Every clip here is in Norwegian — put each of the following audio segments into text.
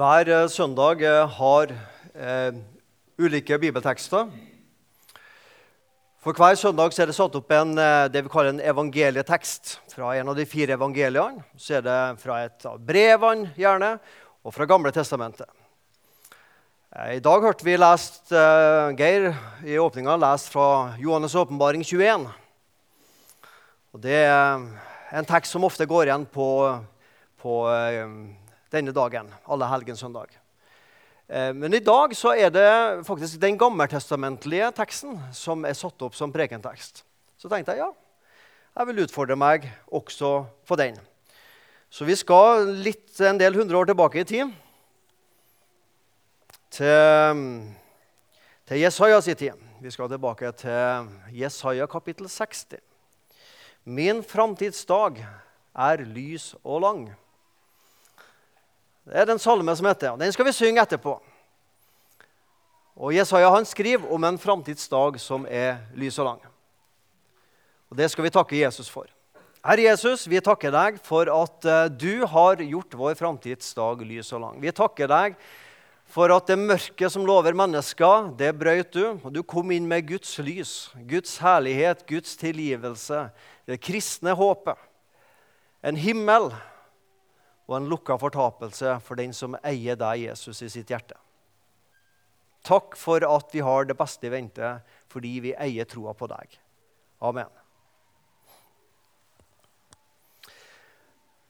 Hver eh, søndag eh, har eh, ulike bibeltekster. For hver søndag er det satt opp en, eh, det vi kaller en evangelietekst fra en av de fire evangeliene. Så er det fra et av brevene, gjerne, og fra Gamle testamentet. I dag hørte vi lest, eh, Geir i åpninga lest fra Johannes' åpenbaring 21. Og Det er en tekst som ofte går igjen på, på denne dagen, alle helgens søndag. Eh, Men i dag så er det faktisk den gammeltestamentlige teksten som er satt opp som prekentekst. Så tenkte jeg ja, jeg vil utfordre meg også på den. Så vi skal litt en del hundre år tilbake i tid. Til, til Jesajas tid. Vi skal tilbake til Jesaja kapittel 60. Min framtidsdag er lys og lang. Det er den salme som heter. Den skal vi synge etterpå. Og Jesaja han skriver om en framtidsdag som er lys og lang. Og Det skal vi takke Jesus for. Herre Jesus, vi takker deg for at eh, du har gjort vår framtidsdag lys og lang. Vi takker deg for at det mørket som lover mennesker, det brøyt du. Og du kom inn med Guds lys, Guds herlighet, Guds tilgivelse, det kristne håpet. En himmel og en lukka fortapelse for den som eier deg, Jesus, i sitt hjerte. Takk for at vi har det beste i vente fordi vi eier troa på deg. Amen.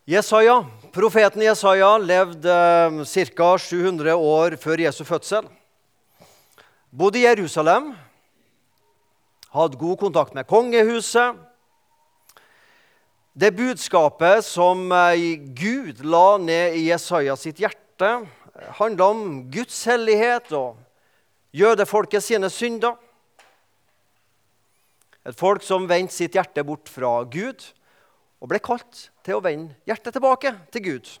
Jesaja, Profeten Jesaja levde ca. 700 år før Jesu fødsel. Bodde i Jerusalem, hadde god kontakt med kongehuset. Det budskapet som eh, Gud la ned i Jesaja sitt hjerte, handla om Guds hellighet og jødefolket sine synder. Et folk som vendte sitt hjerte bort fra Gud og ble kalt til å vende hjertet tilbake til Gud.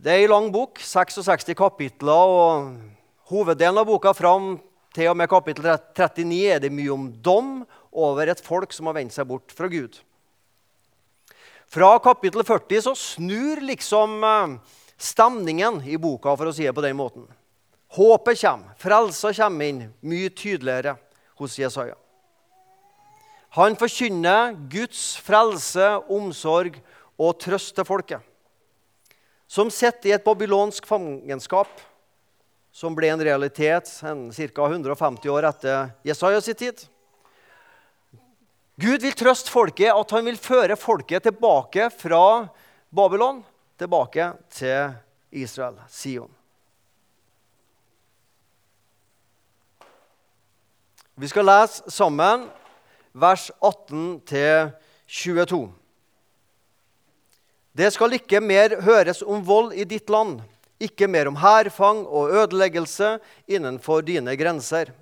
Det er ei lang bok, 66 kapitler, og hoveddelen av boka fram til og med kapittel 39 er det mye om dom over et folk som har vendt seg bort fra Gud. Fra kapittel 40 så snur liksom eh, stemningen i boka, for å si det på den måten. Håpet kommer, frelsa kommer inn mye tydeligere hos Jesaja. Han forkynner Guds frelse, omsorg og trøst til folket. Som sitter i et babylonsk fangenskap, som ble en realitet ca. 150 år etter Jesajas tid. Gud vil trøste folket, at han vil føre folket tilbake fra Babylon, tilbake til Israel, Sion. Vi skal lese sammen vers 18-22. Det skal ikke mer høres om vold i ditt land, ikke mer om hærfang og ødeleggelse innenfor dine grenser.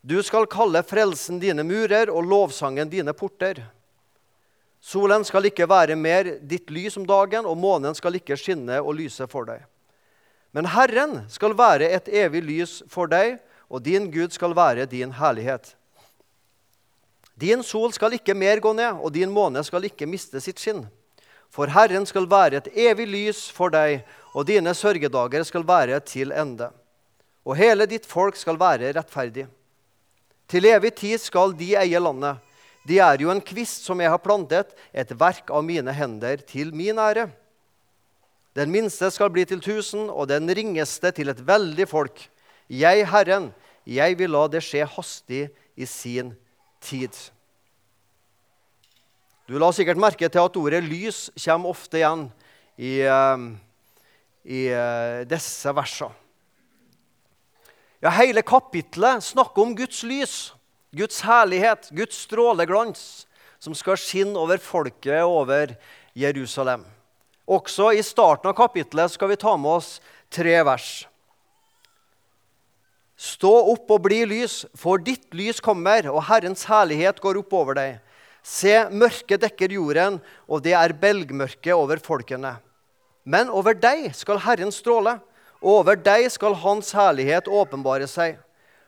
Du skal kalle frelsen dine murer og lovsangen dine porter. Solen skal ikke være mer ditt lys om dagen, og månen skal ikke skinne og lyse for deg. Men Herren skal være et evig lys for deg, og din Gud skal være din herlighet. Din sol skal ikke mer gå ned, og din måne skal ikke miste sitt skinn. For Herren skal være et evig lys for deg, og dine sørgedager skal være til ende. Og hele ditt folk skal være rettferdig. Til evig tid skal de eie landet. De er jo en kvist som jeg har plantet, et verk av mine hender, til min ære. Den minste skal bli til tusen, og den ringeste til et veldig folk. Jeg, Herren, jeg vil la det skje hastig i sin tid. Du la sikkert merke til at ordet 'lys' kommer ofte igjen i, eh, i eh, disse versene. Ja, hele kapittelet snakker om Guds lys, Guds herlighet, Guds stråleglans, som skal skinne over folket og over Jerusalem. Også i starten av kapittelet skal vi ta med oss tre vers. Stå opp og bli lys, for ditt lys kommer, og Herrens herlighet går opp over deg. Se, mørket dekker jorden, og det er belgmørke over folkene. Men over deg skal Herren stråle, og over deg skal Hans herlighet åpenbare seg.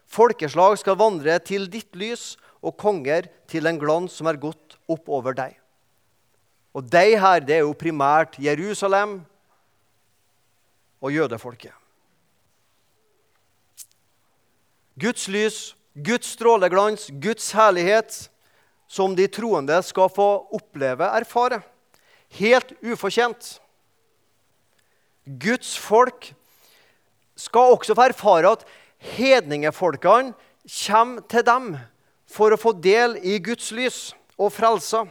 Folkeslag skal vandre til ditt lys, og konger til en glans som er gått opp over deg. Og deg her, det er jo primært Jerusalem, og jødefolket. Guds lys, Guds stråleglans, Guds herlighet, som de troende skal få oppleve, erfare. Helt ufortjent. Guds folk skal også få erfare at hedningefolkene kommer til dem for å få del i Guds lys og frelsa.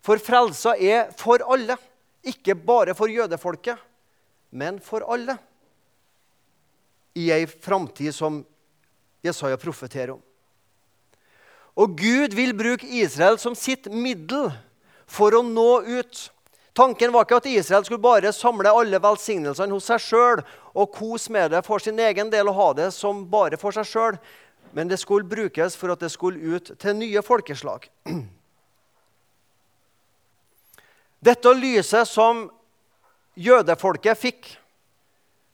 For frelsa er for alle, ikke bare for jødefolket, men for alle. I ei framtid som Jesaja profeterer om. Og Gud vil bruke Israel som sitt middel for å nå ut. Tanken var ikke at Israel skulle bare samle alle velsignelsene hos seg sjøl og kose med det for sin egen del og ha det som bare for seg sjøl, men det skulle brukes for at det skulle ut til nye folkeslag. Dette lyset som jødefolket fikk,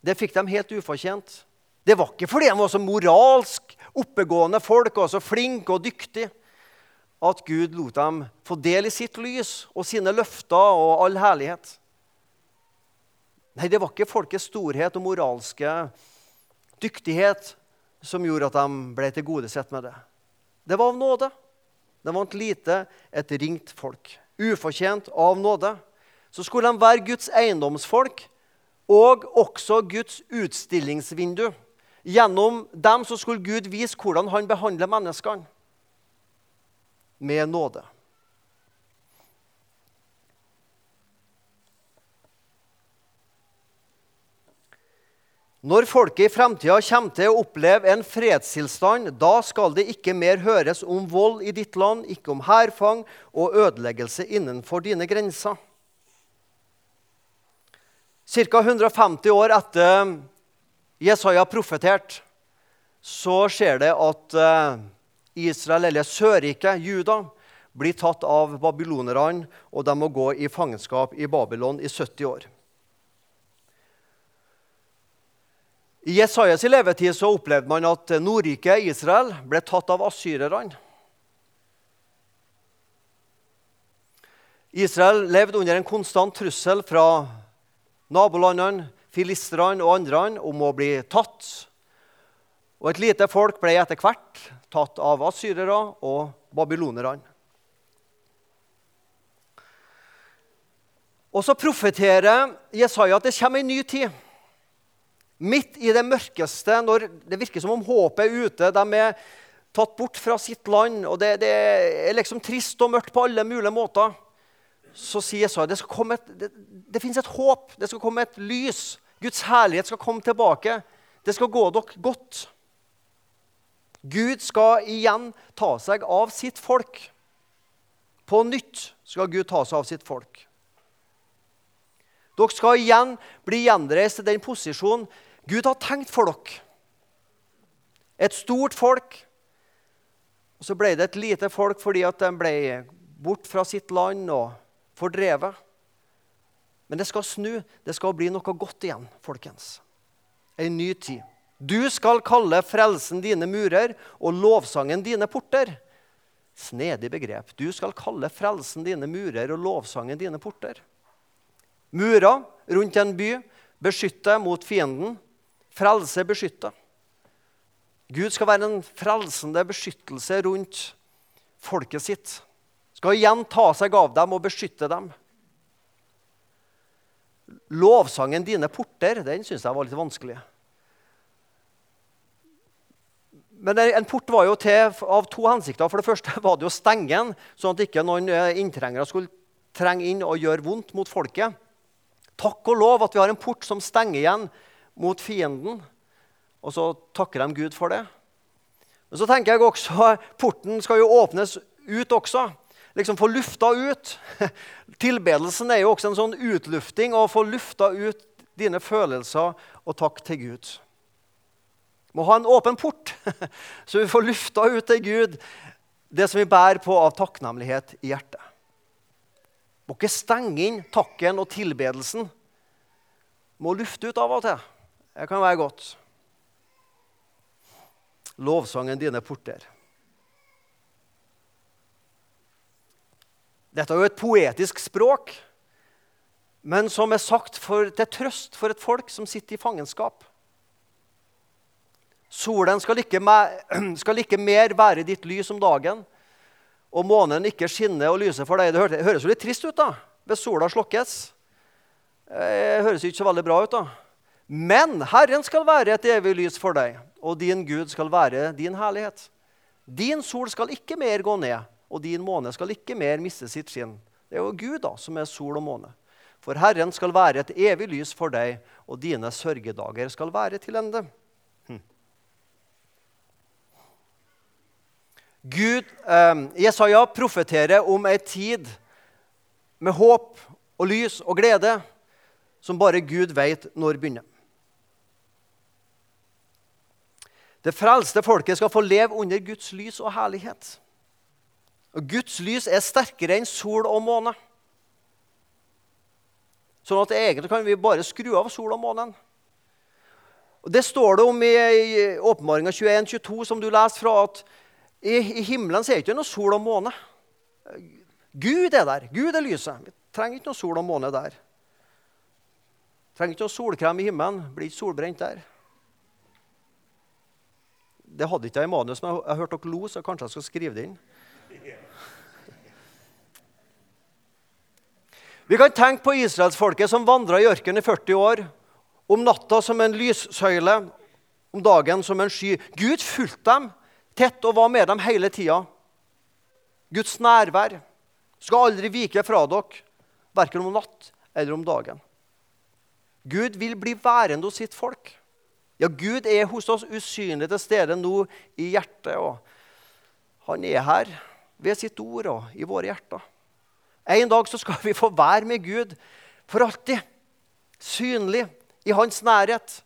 det fikk de helt ufortjent. Det var ikke fordi de var så moralsk oppegående folk og så flinke og dyktige at Gud lot dem få del i sitt lys og sine løfter og all herlighet. Nei, det var ikke folkets storhet og moralske dyktighet som gjorde at de ble tilgodesett med det. Det var av nåde. Det var et lite, et ringt folk. Ufortjent av nåde. Så skulle de være Guds eiendomsfolk og også Guds utstillingsvindu. Gjennom dem så skulle Gud vise hvordan han behandler menneskene. Med nåde. Når folket i fremtida kommer til å oppleve en fredstilstand, da skal det ikke mer høres om vold i ditt land, ikke om hærfang og ødeleggelse innenfor dine grenser. Ca. 150 år etter Jesaja profetert, så skjer det at eh, Israel, eller Sørriket, Juda, blir tatt av babylonerne, og de må gå i fangenskap i Babylon i 70 år. I Jesajas levetid så opplevde man at Nordriket Israel ble tatt av asyrerne. Israel levde under en konstant trussel fra nabolandene, filisterne og andre om å bli tatt. Og et lite folk ble etter hvert tatt av asyrere og babylonerne. Og så profeterer Jesaja at det kommer en ny tid. Midt i det mørkeste, når det virker som om håpet er ute. De er tatt bort fra sitt land, og det, det er liksom trist og mørkt på alle mulige måter. Så sier Jesaja det, det, det finnes et håp, det skal komme et lys. Guds herlighet skal komme tilbake. Det skal gå dere godt. Gud skal igjen ta seg av sitt folk. På nytt skal Gud ta seg av sitt folk. Dere skal igjen bli gjenreist til den posisjonen Gud har tenkt for dere. Et stort folk. Og så ble det et lite folk fordi at de ble bort fra sitt land og fordrevet. Men det skal snu. Det skal bli noe godt igjen, folkens. En ny tid. Du skal kalle frelsen dine murer og lovsangen dine porter. Snedig begrep. Du skal kalle frelsen dine murer og lovsangen dine porter. Murer rundt en by beskytter mot fienden. Frelse beskytter. Gud skal være en frelsende beskyttelse rundt folket sitt. Skal igjen ta seg av dem og beskytte dem. Lovsangen 'Dine porter' den syns jeg var litt vanskelig. Men En port var jo til av to hensikter. For det første var det å stenge den, sånn at ikke noen eh, inntrengere skulle trenge inn og gjøre vondt mot folket. Takk og lov at vi har en port som stenger igjen mot fienden. Og så takker de Gud for det. Men så tenker jeg også porten skal jo åpnes ut også. Liksom få lufta ut. Tilbedelsen er jo også en sånn utlufting. Å få lufta ut dine følelser og takk til Gud. Må ha en åpen port, så vi får lufta ut til Gud det som vi bærer på av takknemlighet i hjertet. Må ikke stenge inn takken og tilbedelsen. Må lufte ut av og til. Det kan være godt. Lovsangen dine porter. Dette er jo et poetisk språk. men som er sagt for, til trøst for et folk som sitter i fangenskap. Solen skal ikke, skal ikke, mer være ditt lys om dagen, og månen ikke skinne og lyse for deg. Det høres jo litt trist ut da, hvis sola slokkes. Det eh, høres ikke så veldig bra ut. da. Men Herren skal være et evig lys for deg, og din Gud skal være din herlighet. Din sol skal ikke mer gå ned, og din måne skal ikke mer miste sitt skinn. Det er jo Gud da, som er sol og måne. For Herren skal være et evig lys for deg, og dine sørgedager skal være til ende. Hm. Gud, eh, Jesaja profeterer om ei tid med håp og lys og glede som bare Gud vet når begynner. Det frelste folket skal få leve under Guds lys og herlighet. Og Guds lys er sterkere enn sol og måne. Sånn at egentlig kan vi bare skru av sol og månen. Og Det står det om i, i Åpenbaringa 21-22, som du leste fra, at i, i himmelen er det ikke noe sol og måne. Gud er der. Gud er lyset. Vi trenger ikke noe sol og måne der. Vi Trenger ikke noe solkrem i himmelen. Blir ikke solbrent der. Det hadde ikke jeg i manus, men jeg hørte dere lo, så kanskje jeg skal skrive det inn. Vi kan tenke på israelsfolket som vandra i ørkenen i 40 år. Om natta som en lyssøyle, om dagen som en sky. Gud fulgte dem tett og var med dem hele tida. Guds nærvær skal aldri vike fra dere, verken om natt eller om dagen. Gud vil bli værende hos sitt folk. Ja, Gud er hos oss usynlig til stede nå i hjertet. og Han er her ved sitt ord og i våre hjerter. En dag så skal vi få være med Gud for alltid. Synlig i hans nærhet.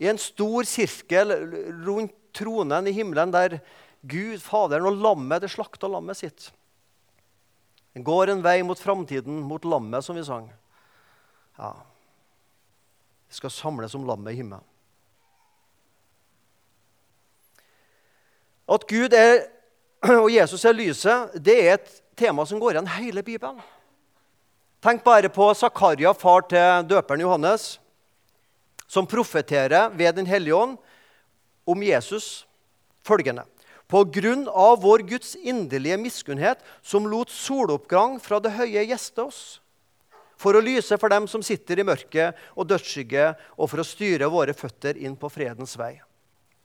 I en stor sirkel rundt tronen i himmelen der Gud, Faderen og lammet, det slakta lammet sitt. Den går en vei mot framtiden, mot lammet, som vi sang. Ja. Vi skal samles om lammet i himmelen. At Gud er, og Jesus er lyset, det er et tema som går igjen hele Bibelen. Tenk bare på Zakaria, far til døperen Johannes, som profeterer ved Den hellige ånd om Jesus følgende. På grunn av vår Guds inderlige miskunnhet, som lot soloppgang fra det høye gjeste oss, for å lyse for dem som sitter i mørket og dødsskygge, og for å styre våre føtter inn på fredens vei.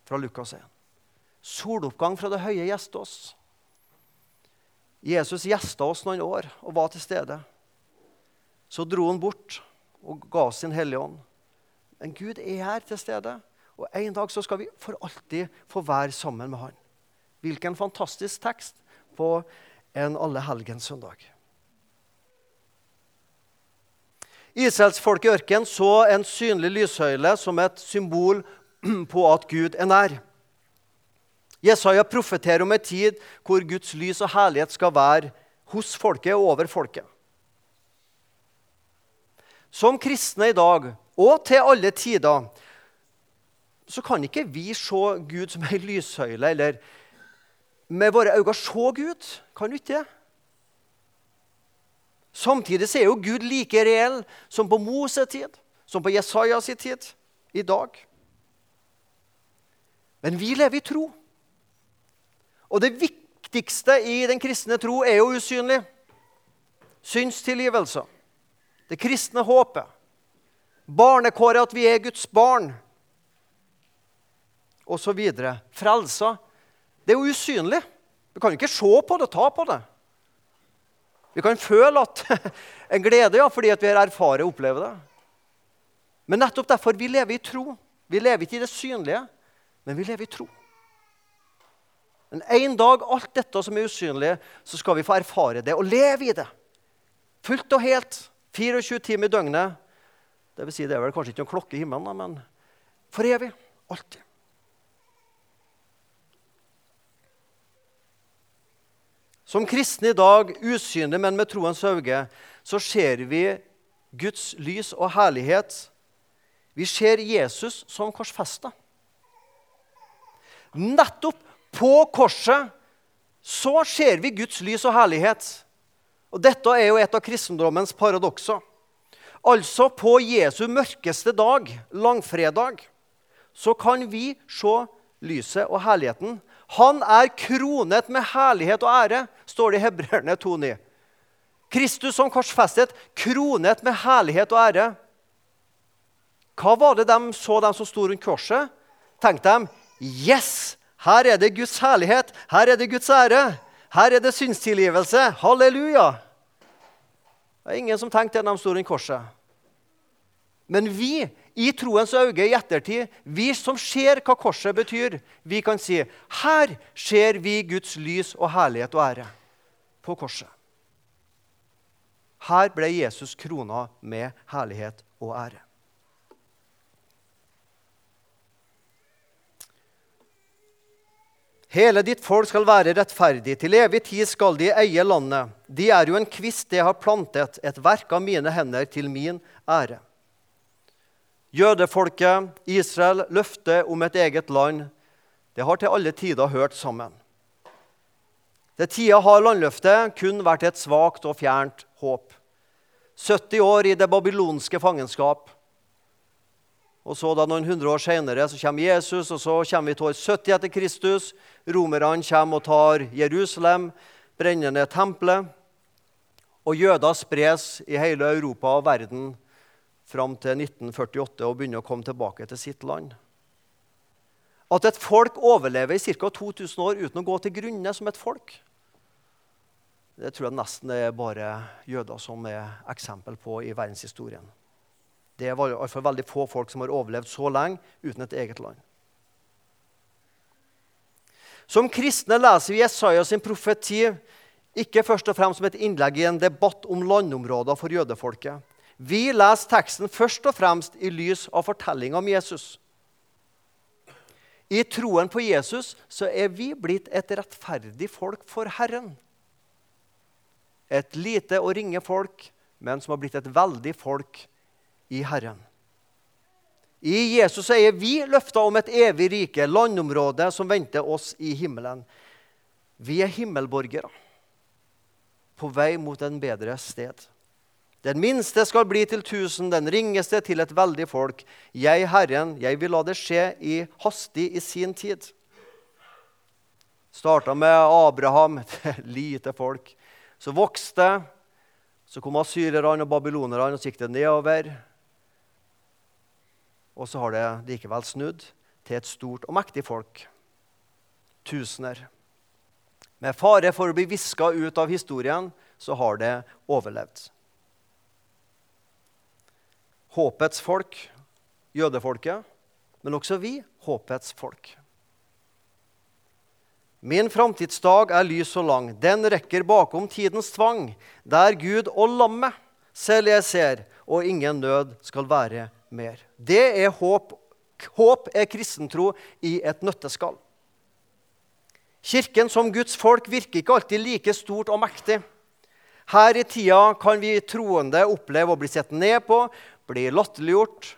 Fra Lukas 1. Soloppgang fra det høye gjeste oss. Jesus gjesta oss noen år og var til stede. Så dro han bort og ga oss sin Hellige Ånd. Men Gud er her til stede, og en dag så skal vi for alltid få være sammen med Han. Hvilken fantastisk tekst på en allehelgenssøndag. Israelsfolket i ørkenen så en synlig lyshøyle som et symbol på at Gud er nær. Jesaja profeterer om en tid hvor Guds lys og herlighet skal være hos folket og over folket. Som kristne i dag, og til alle tider, så kan ikke vi se Gud som ei lyssøyle, eller med våre øyne se Gud. Kan du ikke det? Samtidig er jo Gud like reell som på Moses tid, som på Jesajas tid, i dag. Men vi lever i tro. Og det viktigste i den kristne tro er jo usynlig. Synstilgivelse. Det kristne håpet. Barnekåret at vi er Guds barn. Og så videre. Frelsa. Det er jo usynlig. Vi kan jo ikke se på det ta på det. Vi kan føle at en glede ja, fordi vi har erfart og opplevd det. Men nettopp derfor vi lever i tro. Vi lever ikke i det synlige, men vi lever i tro. Men en dag, alt dette som er usynlig, så skal vi få erfare det og leve i det. Fullt og helt. 24 timer i døgnet. Det vil si, det er vel kanskje ikke noen klokke i himmelen, men for evig. Alltid. Som kristne i dag, usynlig, men med troens øyne, så ser vi Guds lys og herlighet. Vi ser Jesus som korsfesta. Nettopp på korset så ser vi Guds lys og herlighet. Og Dette er jo et av kristendommens paradokser. Altså på Jesu mørkeste dag, langfredag, så kan vi se lyset og herligheten. Han er kronet med herlighet og ære, står det i Hebreerne 2,9. Kristus som korsfestet, kronet med herlighet og ære. Hva var det de så, de som sto rundt korset? Tenkte de Yes! Her er det Guds herlighet. Her er det Guds ære. Her er det synstilgivelse. Halleluja! Det er ingen som tenkte det da de sto rundt korset. Men vi, i troens øye i ettertid, vi som ser hva korset betyr, vi kan si her ser vi Guds lys og herlighet og ære på korset. Her ble Jesus krona med herlighet og ære. Hele ditt folk skal være rettferdig. Til evig tid skal de eie landet. De er jo en kvist jeg har plantet, et verk av mine hender til min ære. Jødefolket, Israel, løftet om et eget land, det har til alle tider hørt sammen. Til tida har landløftet kun vært et svakt og fjernt håp. 70 år i det babylonske fangenskap. Og så da Noen hundre år senere så kommer Jesus, og så kommer vi til år 70 etter Kristus. Romerne kommer og tar Jerusalem, brenner ned tempelet. Og jøder spres i hele Europa og verden fram til 1948 og begynner å komme tilbake til sitt land. At et folk overlever i ca. 2000 år uten å gå til grunne som et folk, det tror jeg nesten det er bare jøder som er eksempel på i verdenshistorien. Det er i veldig få folk som har overlevd så lenge uten et eget land. Som kristne leser vi Jesaja sin profeti ikke først og fremst som et innlegg i en debatt om landområder for jødefolket. Vi leser teksten først og fremst i lys av fortellinga om Jesus. I troen på Jesus så er vi blitt et rettferdig folk for Herren. Et lite og ringe folk, men som har blitt et veldig folk i Herren. I Jesus er vi løfta om et evig rike, landområde som venter oss i himmelen. Vi er himmelborgere på vei mot en bedre sted. Den minste skal bli til tusen, den ringeste til et veldig folk. Jeg, Herren, jeg vil la det skje i hastig i sin tid. Starta med Abraham, lite folk. Så vokste Så kom asyrerne og babylonerne, og så gikk det nedover. Og så har det likevel snudd til et stort og mektig folk. Tusener. Med fare for å bli viska ut av historien så har det overlevd. Håpets folk, jødefolket, men også vi, håpets folk. Min framtidsdag er lys og lang, den rekker bakom tidens tvang, der Gud og lammet selv jeg ser, og ingen nød skal være mer. Det er håp. Håp er kristentro i et nøtteskall. Kirken som Guds folk virker ikke alltid like stort og mektig. Her i tida kan vi troende oppleve å bli sett ned på, bli latterliggjort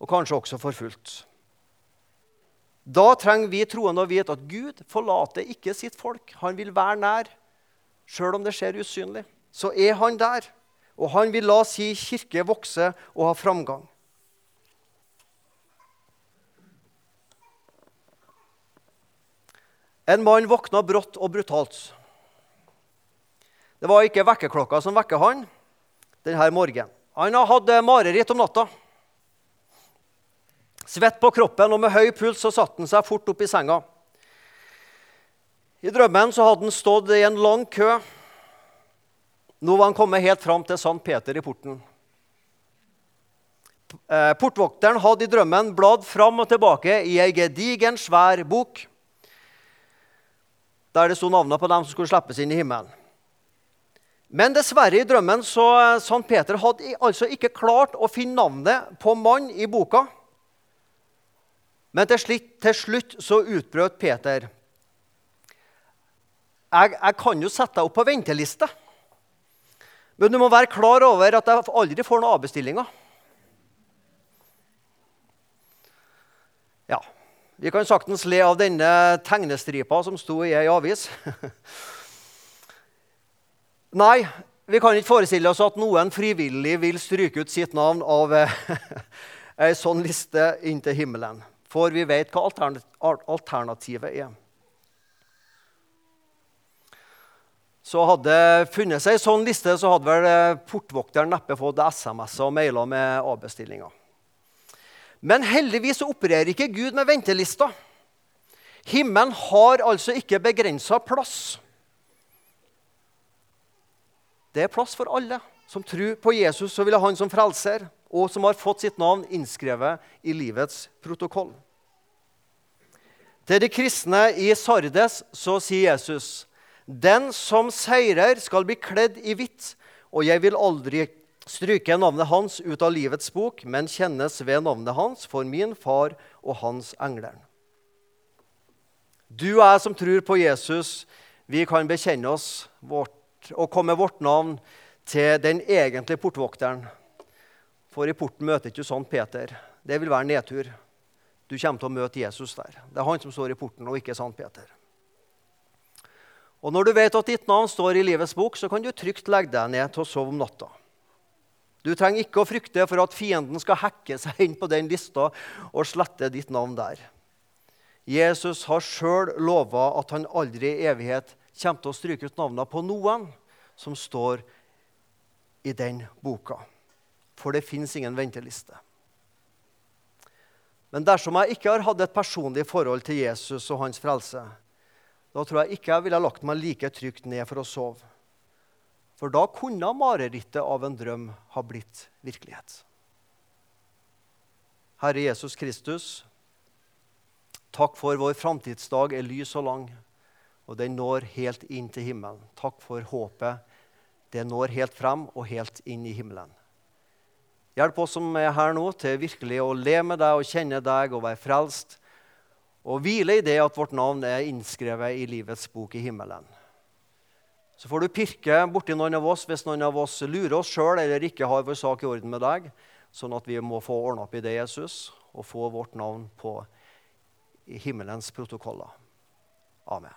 og kanskje også forfulgt. Da trenger vi troende å vite at Gud forlater ikke sitt folk. Han vil være nær, sjøl om det skjer usynlig. Så er han der, og han vil la si kirke vokse og ha framgang. En mann våkna brått og brutalt. Det var ikke vekkerklokka som vekket han denne morgenen. Han hadde mareritt om natta. Svett på kroppen og med høy puls så satte han seg fort opp i senga. I drømmen så hadde han stått i en lang kø. Nå var han kommet helt fram til Sankt Peter i porten. Eh, portvokteren hadde i drømmen bladd fram og tilbake i ei gedigen, svær bok der det sto navnene på dem som skulle slippes inn i himmelen. Men dessverre, i drømmen så Sankt Peter hadde altså ikke klart å finne navnet på mann i boka. Men til slutt, til slutt så utbrøt Peter. Jeg, jeg kan jo sette deg opp på venteliste, men du må være klar over at jeg aldri får noen avbestillinger. Ja, vi kan saktens le av denne tegnestripa som sto i ei avis. Nei, vi kan ikke forestille oss at noen frivillig vil stryke ut sitt navn av ei sånn liste inn til himmelen. For vi vet hva alternativet er. Så hadde funnet seg ei sånn liste, så hadde vel eh, portvokteren neppe fått SMS-er og mailer med avbestillinger. Men heldigvis opererer ikke Gud med ventelister. Himmelen har altså ikke begrensa plass. Det er plass for alle som tror på Jesus og vil ha han som frelser, og som har fått sitt navn innskrevet i livets protokoll. Til de kristne i Sardes så sier Jesus den som seirer, skal bli kledd i hvitt, og jeg vil aldri stryke navnet hans ut av livets bok, men kjennes ved navnet hans for min far og hans engler. Du og jeg som tror på Jesus, vi kan bekjenne oss vårt, og komme vårt navn til den egentlige portvokteren. For i porten møter ikke du sånn Peter. Det vil være nedtur. Du kommer til å møte Jesus der. Det er han som står i porten, og ikke Sant Peter. Og Når du vet at ditt navn står i livets bok, så kan du trygt legge deg ned til å sove om natta. Du trenger ikke å frykte for at fienden skal hacke seg inn på den lista og slette ditt navn der. Jesus har sjøl lova at han aldri i evighet kommer til å stryke ut navnene på noen som står i den boka. For det fins ingen venteliste. Men dersom jeg ikke har hatt et personlig forhold til Jesus og hans frelse, da tror jeg ikke jeg ville lagt meg like trygt ned for å sove. For da kunne marerittet av en drøm ha blitt virkelighet. Herre Jesus Kristus, takk for vår framtidsdag er lys og lang, og den når helt inn til himmelen. Takk for håpet. Det når helt frem og helt inn i himmelen. Hjelp oss som er her nå, til virkelig å le med deg og kjenne deg og være frelst og hvile i det at vårt navn er innskrevet i livets bok i himmelen. Så får du pirke borti noen av oss hvis noen av oss lurer oss sjøl eller ikke har vår sak i orden med deg, sånn at vi må få ordna opp i det, Jesus, og få vårt navn på himmelens protokoller. Amen.